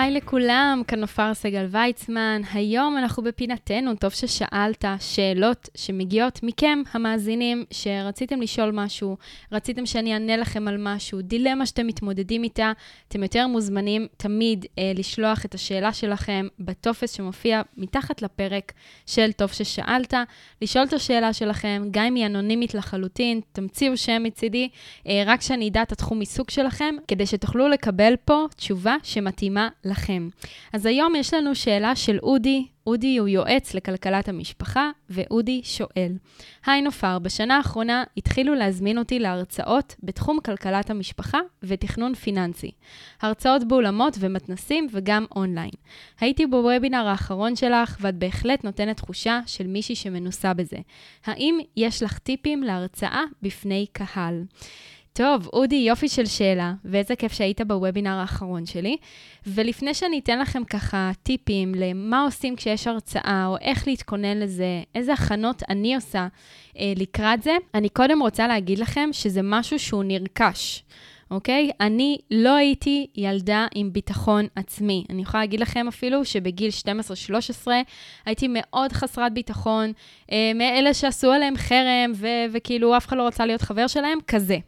היי לכולם, כאן נופר סגל ויצמן. היום אנחנו בפינתנו, טוב ששאלת, שאלות שמגיעות מכם, המאזינים, שרציתם לשאול משהו, רציתם שאני אענה לכם על משהו, דילמה שאתם מתמודדים איתה, אתם יותר מוזמנים תמיד אה, לשלוח את השאלה שלכם בטופס שמופיע מתחת לפרק של טוב ששאלת, לשאול את השאלה שלכם, גם אם היא אנונימית לחלוטין, תמציאו שם מצידי, אה, רק שאני אדע את התחום עיסוק שלכם, כדי שתוכלו לקבל פה תשובה שמתאימה לכם. אז היום יש לנו שאלה של אודי. אודי הוא יועץ לכלכלת המשפחה, ואודי שואל: היי נופר, בשנה האחרונה התחילו להזמין אותי להרצאות בתחום כלכלת המשפחה ותכנון פיננסי. הרצאות באולמות ומתנסים וגם אונליין. הייתי בוובינר האחרון שלך, ואת בהחלט נותנת תחושה של מישהי שמנוסה בזה. האם יש לך טיפים להרצאה בפני קהל? טוב, אודי, יופי של שאלה, ואיזה כיף שהיית בוובינר האחרון שלי. ולפני שאני אתן לכם ככה טיפים למה עושים כשיש הרצאה, או איך להתכונן לזה, איזה הכנות אני עושה אה, לקראת זה, אני קודם רוצה להגיד לכם שזה משהו שהוא נרכש. אוקיי? אני לא הייתי ילדה עם ביטחון עצמי. אני יכולה להגיד לכם אפילו שבגיל 12-13 הייתי מאוד חסרת ביטחון, אה, מאלה שעשו עליהם חרם, ו- וכאילו אף אחד לא רצה להיות חבר שלהם, כזה.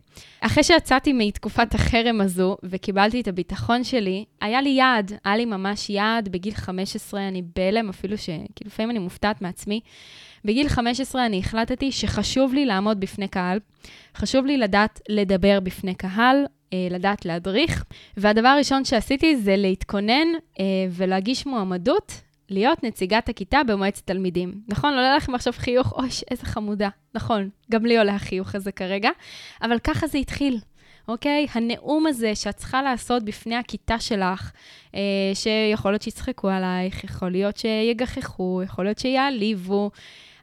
אחרי שיצאתי מתקופת החרם הזו וקיבלתי את הביטחון שלי, היה לי יעד, היה לי ממש יעד בגיל 15, אני בהלם אפילו שכאילו לפעמים אני מופתעת מעצמי. בגיל 15 אני החלטתי שחשוב לי לעמוד בפני קהל, חשוב לי לדעת לדבר בפני קהל, אה, לדעת להדריך, והדבר הראשון שעשיתי זה להתכונן אה, ולהגיש מועמדות להיות נציגת הכיתה במועצת תלמידים. נכון, עולה לכם עכשיו חיוך, אוי, איזה חמודה. נכון, גם לי עולה החיוך הזה כרגע, אבל ככה זה התחיל. אוקיי? הנאום הזה שאת צריכה לעשות בפני הכיתה שלך, אה, שיכול להיות שיצחקו עלייך, יכול להיות שיגחכו, יכול להיות שיעליבו,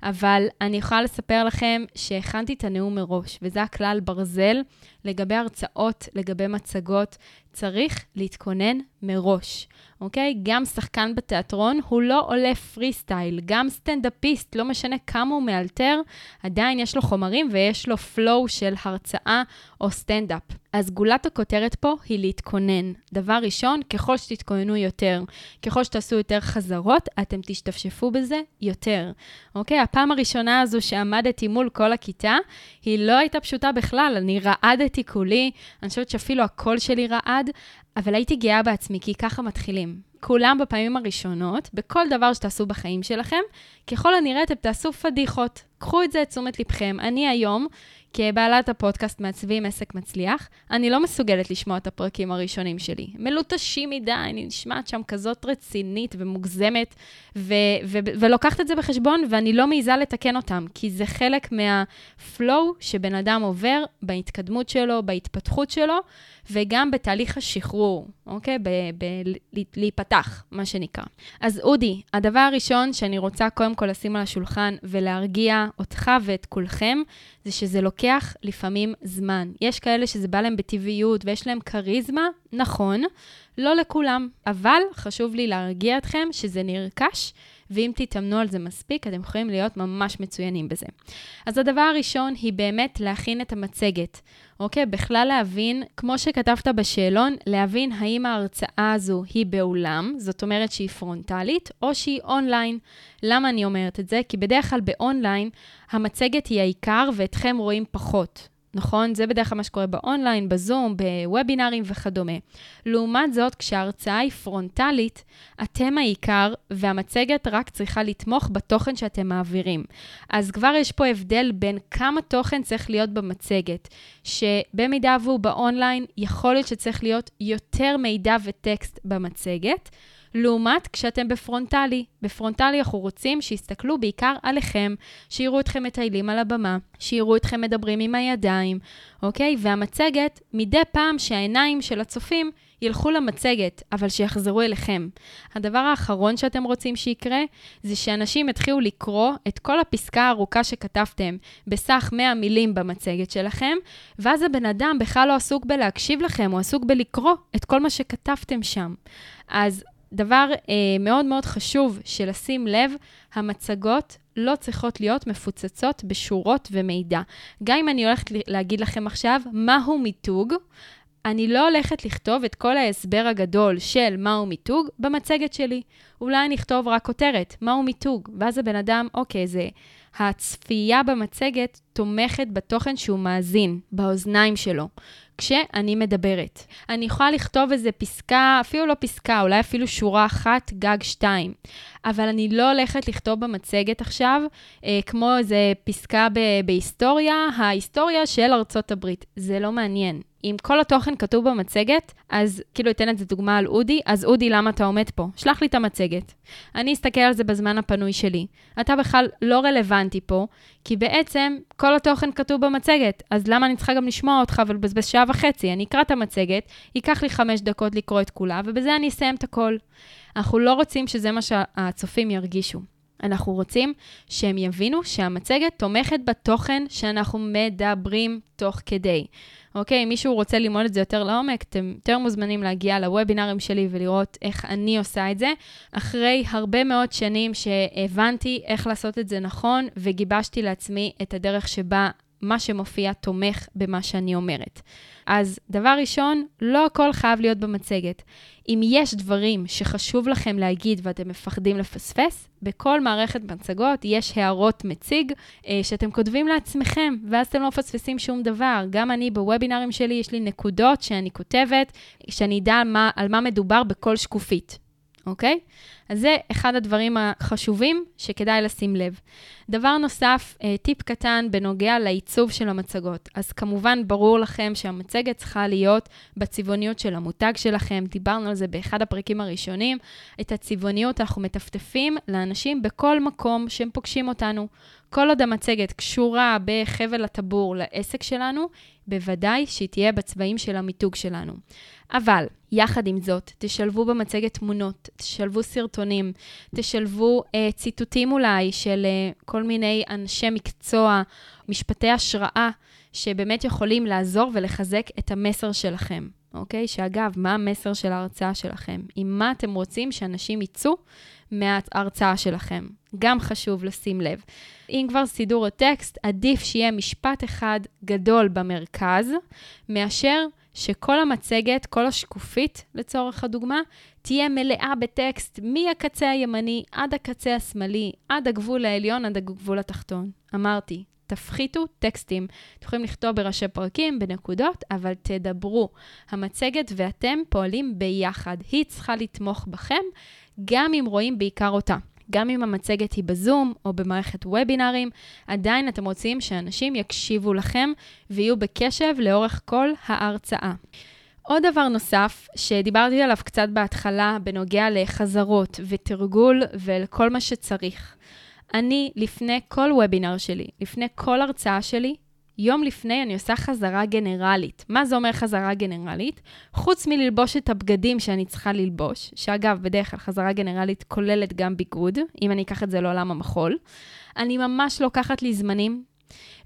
אבל אני יכולה לספר לכם שהכנתי את הנאום מראש, וזה הכלל ברזל לגבי הרצאות, לגבי מצגות. צריך להתכונן מראש, אוקיי? גם שחקן בתיאטרון הוא לא עולה פרי סטייל, גם סטנדאפיסט, לא משנה כמה הוא מאלתר, עדיין יש לו חומרים ויש לו flow של הרצאה או סטנדאפ. אז גולת הכותרת פה היא להתכונן. דבר ראשון, ככל שתתכוננו יותר, ככל שתעשו יותר חזרות, אתם תשתפשפו בזה יותר. אוקיי? הפעם הראשונה הזו שעמדתי מול כל הכיתה, היא לא הייתה פשוטה בכלל, אני רעדתי כולי, אני חושבת שאפילו הקול שלי רעד, אבל הייתי גאה בעצמי, כי ככה מתחילים. כולם בפעמים הראשונות, בכל דבר שתעשו בחיים שלכם, ככל הנראה אתם תעשו פדיחות. קחו את זה לתשומת לבכם. אני היום כבעלת הפודקאסט מעצבים עסק מצליח, אני לא מסוגלת לשמוע את הפרקים הראשונים שלי. מלוטשים מדי, אני נשמעת שם כזאת רצינית ומוגזמת, ו- ו- ולוקחת את זה בחשבון, ואני לא מעיזה לתקן אותם, כי זה חלק מהפלואו שבן אדם עובר בהתקדמות שלו, בהתפתחות שלו, וגם בתהליך השחרור, אוקיי? להיפתח, מה שנקרא. אז אודי, הדבר הראשון שאני רוצה קודם כל לשים על השולחן ולהרגיע אותך ואת כולכם, זה שזה לוקח לפעמים זמן. יש כאלה שזה בא להם בטבעיות ויש להם כריזמה, נכון, לא לכולם, אבל חשוב לי להרגיע אתכם שזה נרכש. ואם תתאמנו על זה מספיק, אתם יכולים להיות ממש מצוינים בזה. אז הדבר הראשון היא באמת להכין את המצגת, אוקיי? בכלל להבין, כמו שכתבת בשאלון, להבין האם ההרצאה הזו היא באולם, זאת אומרת שהיא פרונטלית, או שהיא אונליין. למה אני אומרת את זה? כי בדרך כלל באונליין המצגת היא העיקר ואתכם רואים פחות. נכון? זה בדרך כלל מה שקורה ב online, ב Zoom, בוובינארים וכדומה. לעומת זאת, כשההרצאה היא פרונטלית, אתם העיקר, והמצגת רק צריכה לתמוך בתוכן שאתם מעבירים. אז כבר יש פה הבדל בין כמה תוכן צריך להיות במצגת, שבמידה והוא באונליין, יכול להיות שצריך להיות יותר מידע וטקסט במצגת. לעומת כשאתם בפרונטלי. בפרונטלי אנחנו רוצים שיסתכלו בעיקר עליכם, שיראו אתכם מטיילים על הבמה, שיראו אתכם מדברים עם הידיים, אוקיי? והמצגת, מדי פעם שהעיניים של הצופים ילכו למצגת, אבל שיחזרו אליכם. הדבר האחרון שאתם רוצים שיקרה, זה שאנשים יתחילו לקרוא את כל הפסקה הארוכה שכתבתם בסך 100 מילים במצגת שלכם, ואז הבן אדם בכלל לא עסוק בלהקשיב לכם, הוא עסוק בלקרוא את כל מה שכתבתם שם. אז דבר אה, מאוד מאוד חשוב של לשים לב, המצגות לא צריכות להיות מפוצצות בשורות ומידע. גם אם אני הולכת להגיד לכם עכשיו מהו מיתוג, אני לא הולכת לכתוב את כל ההסבר הגדול של מהו מיתוג במצגת שלי. אולי אני אכתוב רק כותרת, מהו מיתוג, ואז הבן אדם, אוקיי, זה הצפייה במצגת תומכת בתוכן שהוא מאזין, באוזניים שלו. כשאני מדברת. אני יכולה לכתוב איזה פסקה, אפילו לא פסקה, אולי אפילו שורה אחת, גג שתיים. אבל אני לא הולכת לכתוב במצגת עכשיו, אה, כמו איזה פסקה ב- בהיסטוריה, ההיסטוריה של ארצות הברית. זה לא מעניין. אם כל התוכן כתוב במצגת, אז כאילו אתן את זה דוגמה על אודי, אז אודי, למה אתה עומד פה? שלח לי את המצגת. אני אסתכל על זה בזמן הפנוי שלי. אתה בכלל לא רלוונטי פה, כי בעצם כל התוכן כתוב במצגת, אז למה אני צריכה גם לשמוע אותך ולבזבז שעה וחצי? אני אקרא את המצגת, ייקח לי חמש דקות לקרוא את כולה, ובזה אני אסיים את הכל. אנחנו לא רוצים שזה מה שהצופים ירגישו. אנחנו רוצים שהם יבינו שהמצגת תומכת בתוכן שאנחנו מדברים תוך כדי. אוקיי, אם מישהו רוצה ללמוד את זה יותר לעומק, אתם יותר מוזמנים להגיע לוובינרים שלי ולראות איך אני עושה את זה. אחרי הרבה מאוד שנים שהבנתי איך לעשות את זה נכון, וגיבשתי לעצמי את הדרך שבה מה שמופיע תומך במה שאני אומרת. אז דבר ראשון, לא הכל חייב להיות במצגת. אם יש דברים שחשוב לכם להגיד ואתם מפחדים לפספס, בכל מערכת מצגות יש הערות מציג אה, שאתם כותבים לעצמכם, ואז אתם לא מפספסים שום דבר. גם אני בוובינרים שלי, יש לי נקודות שאני כותבת, שאני אדע מה, על מה מדובר בכל שקופית. אוקיי? אז זה אחד הדברים החשובים שכדאי לשים לב. דבר נוסף, אה, טיפ קטן בנוגע לעיצוב של המצגות. אז כמובן, ברור לכם שהמצגת צריכה להיות בצבעוניות של המותג שלכם. דיברנו על זה באחד הפרקים הראשונים. את הצבעוניות אנחנו מטפטפים לאנשים בכל מקום שהם פוגשים אותנו. כל עוד המצגת קשורה בחבל הטבור לעסק שלנו, בוודאי שהיא תהיה בצבעים של המיתוג שלנו. אבל, יחד עם זאת, תשלבו במצגת תמונות, תשלבו סרטונים, תשלבו אה, ציטוטים אולי של אה, כל מיני אנשי מקצוע, משפטי השראה, שבאמת יכולים לעזור ולחזק את המסר שלכם, אוקיי? שאגב, מה המסר של ההרצאה שלכם? עם מה אתם רוצים שאנשים יצאו מההרצאה שלכם? גם חשוב לשים לב. אם כבר סידור הטקסט, עדיף שיהיה משפט אחד גדול במרכז, מאשר שכל המצגת, כל השקופית, לצורך הדוגמה, תהיה מלאה בטקסט מהקצה הימני עד הקצה השמאלי, עד הגבול העליון, עד הגבול התחתון. אמרתי, תפחיתו טקסטים. אתם יכולים לכתוב בראשי פרקים, בנקודות, אבל תדברו. המצגת ואתם פועלים ביחד. היא צריכה לתמוך בכם, גם אם רואים בעיקר אותה. גם אם המצגת היא בזום או במערכת וובינארים, עדיין אתם רוצים שאנשים יקשיבו לכם ויהיו בקשב לאורך כל ההרצאה. עוד דבר נוסף, שדיברתי עליו קצת בהתחלה, בנוגע לחזרות ותרגול ולכל מה שצריך. אני, לפני כל וובינר שלי, לפני כל הרצאה שלי, יום לפני אני עושה חזרה גנרלית. מה זה אומר חזרה גנרלית? חוץ מללבוש את הבגדים שאני צריכה ללבוש, שאגב, בדרך כלל חזרה גנרלית כוללת גם ביגוד, אם אני אקח את זה לעולם המחול, אני ממש לוקחת לי זמנים,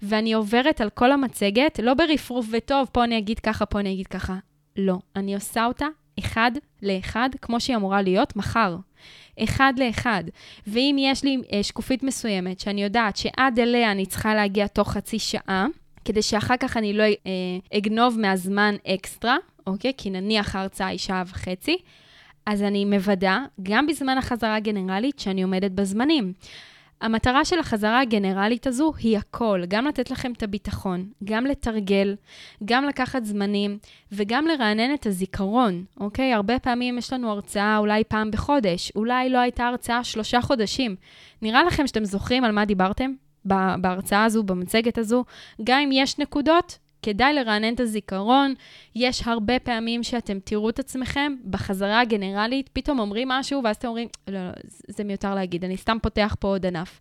ואני עוברת על כל המצגת, לא ברפרוף וטוב, פה אני אגיד ככה, פה אני אגיד ככה. לא, אני עושה אותה אחד לאחד, כמו שהיא אמורה להיות מחר. אחד לאחד. ואם יש לי אה, שקופית מסוימת, שאני יודעת שעד אליה אני צריכה להגיע תוך חצי שעה, כדי שאחר כך אני לא אה, אגנוב מהזמן אקסטרה, אוקיי? כי נניח ההרצאה היא שעה וחצי, אז אני מוודא, גם בזמן החזרה הגנרלית, שאני עומדת בזמנים. המטרה של החזרה הגנרלית הזו היא הכל, גם לתת לכם את הביטחון, גם לתרגל, גם לקחת זמנים וגם לרענן את הזיכרון, אוקיי? הרבה פעמים יש לנו הרצאה אולי פעם בחודש, אולי לא הייתה הרצאה שלושה חודשים. נראה לכם שאתם זוכרים על מה דיברתם? בהרצאה הזו, במצגת הזו, גם אם יש נקודות, כדאי לרענן את הזיכרון. יש הרבה פעמים שאתם תראו את עצמכם בחזרה הגנרלית, פתאום אומרים משהו, ואז אתם אומרים, לא, לא, זה מיותר להגיד, אני סתם פותח פה עוד ענף.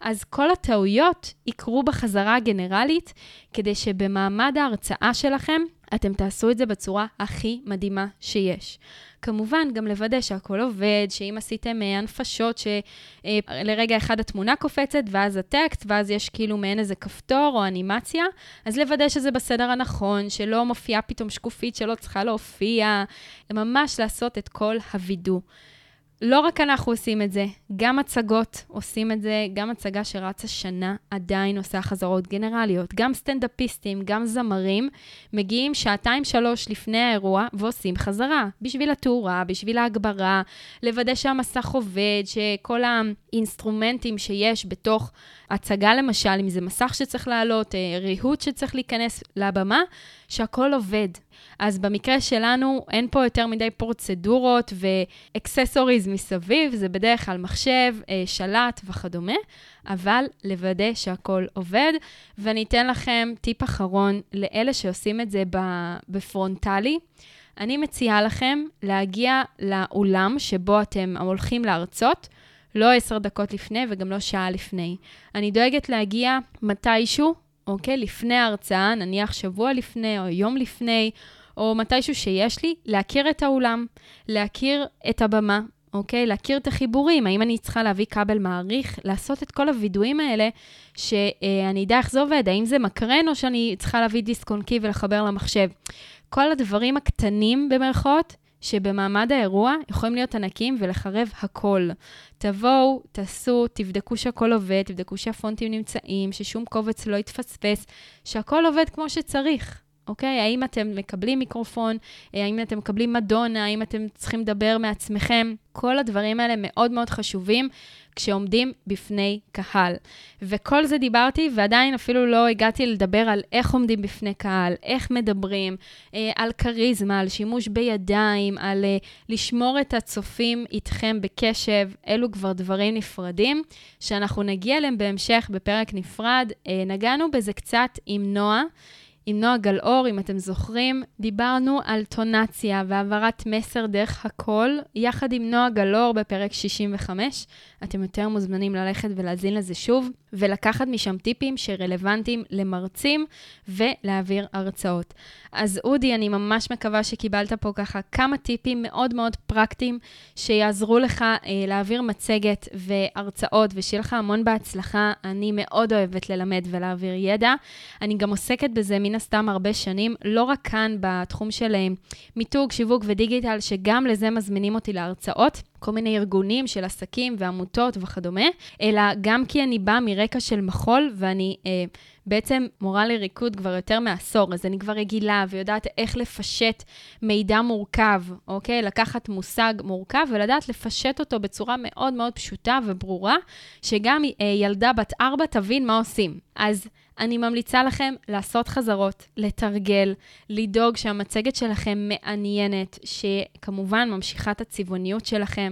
אז כל הטעויות יקרו בחזרה הגנרלית, כדי שבמעמד ההרצאה שלכם, אתם תעשו את זה בצורה הכי מדהימה שיש. כמובן, גם לוודא שהכל עובד, שאם עשיתם אה, הנפשות, שלרגע אה, אחד התמונה קופצת, ואז הטקסט, ואז יש כאילו מעין איזה כפתור או אנימציה, אז לוודא שזה בסדר הנכון, שלא מופיעה פתאום שקופית שלא צריכה להופיע, ממש לעשות את כל הווידוא. לא רק אנחנו עושים את זה, גם הצגות עושים את זה, גם הצגה שרצה שנה עדיין עושה חזרות גנרליות. גם סטנדאפיסטים, גם זמרים, מגיעים שעתיים-שלוש לפני האירוע ועושים חזרה. בשביל התאורה, בשביל ההגברה, לוודא שהמסך עובד, שכל האינסטרומנטים שיש בתוך הצגה למשל, אם זה מסך שצריך לעלות, אה, ריהוט שצריך להיכנס לבמה, שהכל עובד. אז במקרה שלנו אין פה יותר מדי פרוצדורות ואקססוריז מסביב, זה בדרך כלל מחשב, אה, שלט וכדומה, אבל לוודא שהכל עובד. ואני אתן לכם טיפ אחרון לאלה שעושים את זה בפרונטלי. אני מציעה לכם להגיע לאולם שבו אתם הולכים להרצות. לא עשר דקות לפני וגם לא שעה לפני. אני דואגת להגיע מתישהו, אוקיי? לפני ההרצאה, נניח שבוע לפני או יום לפני, או מתישהו שיש לי, להכיר את האולם, להכיר את הבמה, אוקיי? להכיר את החיבורים, האם אני צריכה להביא כבל מעריך, לעשות את כל הווידואים האלה, שאני אדע איך זה עובד, האם זה מקרן או שאני צריכה להביא דיסק און קי ולחבר למחשב. כל הדברים הקטנים, במרכאות, שבמעמד האירוע יכולים להיות ענקים ולחרב הכל. תבואו, תעשו, תבדקו שהכל עובד, תבדקו שהפונטים נמצאים, ששום קובץ לא יתפספס, שהכל עובד כמו שצריך. אוקיי? האם אתם מקבלים מיקרופון? אה, האם אתם מקבלים מדונה? האם אתם צריכים לדבר מעצמכם? כל הדברים האלה מאוד מאוד חשובים כשעומדים בפני קהל. וכל זה דיברתי, ועדיין אפילו לא הגעתי לדבר על איך עומדים בפני קהל, איך מדברים, אה, על כריזמה, על שימוש בידיים, על אה, לשמור את הצופים איתכם בקשב. אלו כבר דברים נפרדים, שאנחנו נגיע אליהם בהמשך בפרק נפרד. נגענו בזה קצת עם נועה. עם נועה גלאור, אם אתם זוכרים, דיברנו על טונציה והעברת מסר דרך הקול, יחד עם נועה גלאור בפרק 65. אתם יותר מוזמנים ללכת ולהזין לזה שוב, ולקחת משם טיפים שרלוונטיים למרצים ולהעביר הרצאות. אז אודי, אני ממש מקווה שקיבלת פה ככה כמה טיפים מאוד מאוד פרקטיים, שיעזרו לך אה, להעביר מצגת והרצאות, ושיהיה לך המון בהצלחה. אני מאוד אוהבת ללמד ולהעביר ידע. אני גם עוסקת בזה מן הסתם הרבה שנים, לא רק כאן בתחום של אה, מיתוג, שיווק ודיגיטל, שגם לזה מזמינים אותי להרצאות. כל מיני ארגונים של עסקים ועמותות וכדומה, אלא גם כי אני באה מרקע של מחול ואני אה, בעצם מורה לריקוד כבר יותר מעשור, אז אני כבר רגילה ויודעת איך לפשט מידע מורכב, אוקיי? לקחת מושג מורכב ולדעת לפשט אותו בצורה מאוד מאוד פשוטה וברורה, שגם אה, ילדה בת ארבע תבין מה עושים. אז אני ממליצה לכם לעשות חזרות, לתרגל, לדאוג שהמצגת שלכם מעניינת, שכמובן ממשיכה את הצבעוניות שלכם.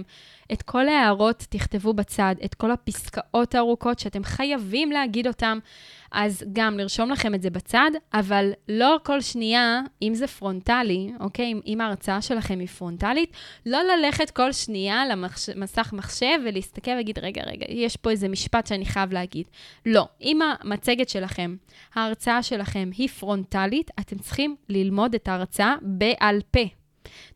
את כל ההערות תכתבו בצד, את כל הפסקאות הארוכות שאתם חייבים להגיד אותן. אז גם לרשום לכם את זה בצד, אבל לא כל שנייה, אם זה פרונטלי, אוקיי? אם, אם ההרצאה שלכם היא פרונטלית, לא ללכת כל שנייה למסך מחשב ולהסתכל ולהגיד, רגע, רגע, יש פה איזה משפט שאני חייב להגיד. לא. אם המצגת שלכם, ההרצאה שלכם היא פרונטלית, אתם צריכים ללמוד את ההרצאה בעל פה.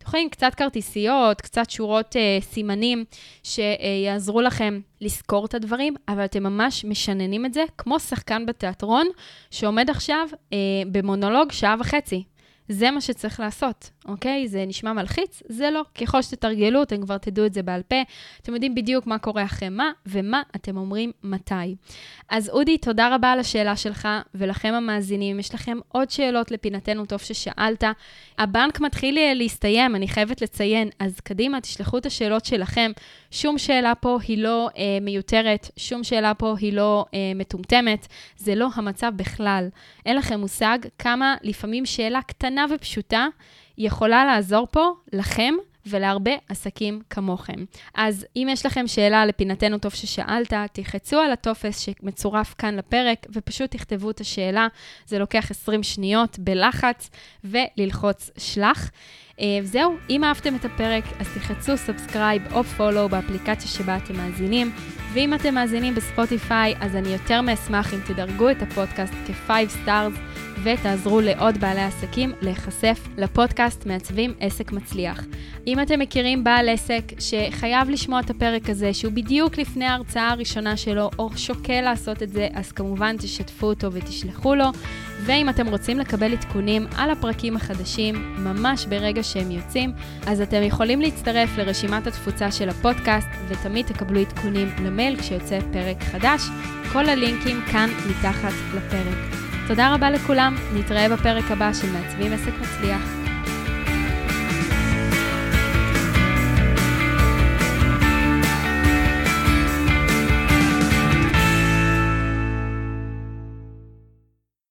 אתם יכולים קצת כרטיסיות, קצת שורות אה, סימנים שיעזרו לכם לזכור את הדברים, אבל אתם ממש משננים את זה כמו שחקן בתיאטרון שעומד עכשיו אה, במונולוג שעה וחצי. זה מה שצריך לעשות, אוקיי? זה נשמע מלחיץ? זה לא. ככל שתתרגלו, אתם כבר תדעו את זה בעל פה. אתם יודעים בדיוק מה קורה אחרי מה, ומה אתם אומרים מתי. אז אודי, תודה רבה על השאלה שלך, ולכם המאזינים, יש לכם עוד שאלות לפינתנו, טוב ששאלת. הבנק מתחיל להסתיים, אני חייבת לציין, אז קדימה, תשלחו את השאלות שלכם. שום שאלה פה היא לא אה, מיותרת, שום שאלה פה היא לא אה, מטומטמת, זה לא המצב בכלל. אין לכם מושג כמה לפעמים שאלה קטנה ופשוטה יכולה לעזור פה לכם ולהרבה עסקים כמוכם. אז אם יש לכם שאלה לפינתנו טוב ששאלת, תלחצו על הטופס שמצורף כאן לפרק, ופשוט תכתבו את השאלה. זה לוקח 20 שניות בלחץ, וללחוץ שלח. אה, זהו, אם אהבתם את הפרק, אז תלחצו subscribe או follow באפליקציה שבה אתם מאזינים, ואם אתם מאזינים בספוטיפיי, אז אני יותר מאשמח אם תדרגו את הפודקאסט כ-5 stars ותעזרו לעוד בעלי עסקים להיחשף לפודקאסט מעצבים עסק מצליח. אם אתם מכירים בעל עסק שחייב לשמוע את הפרק הזה, שהוא בדיוק לפני ההרצאה הראשונה שלו, או שוקל לעשות את זה, אז כמובן תשתפו אותו ותשלחו לו. ואם אתם רוצים לקבל עדכונים על הפרקים החדשים, ממש ברגע שהם יוצאים, אז אתם יכולים להצטרף לרשימת התפוצה של הפודקאסט, ותמיד תקבלו עדכונים למייל כשיוצא פרק חדש. כל הלינקים כאן מתחת לפרק. תודה רבה לכולם, נתראה בפרק הבא של מעצבים עסק מצליח.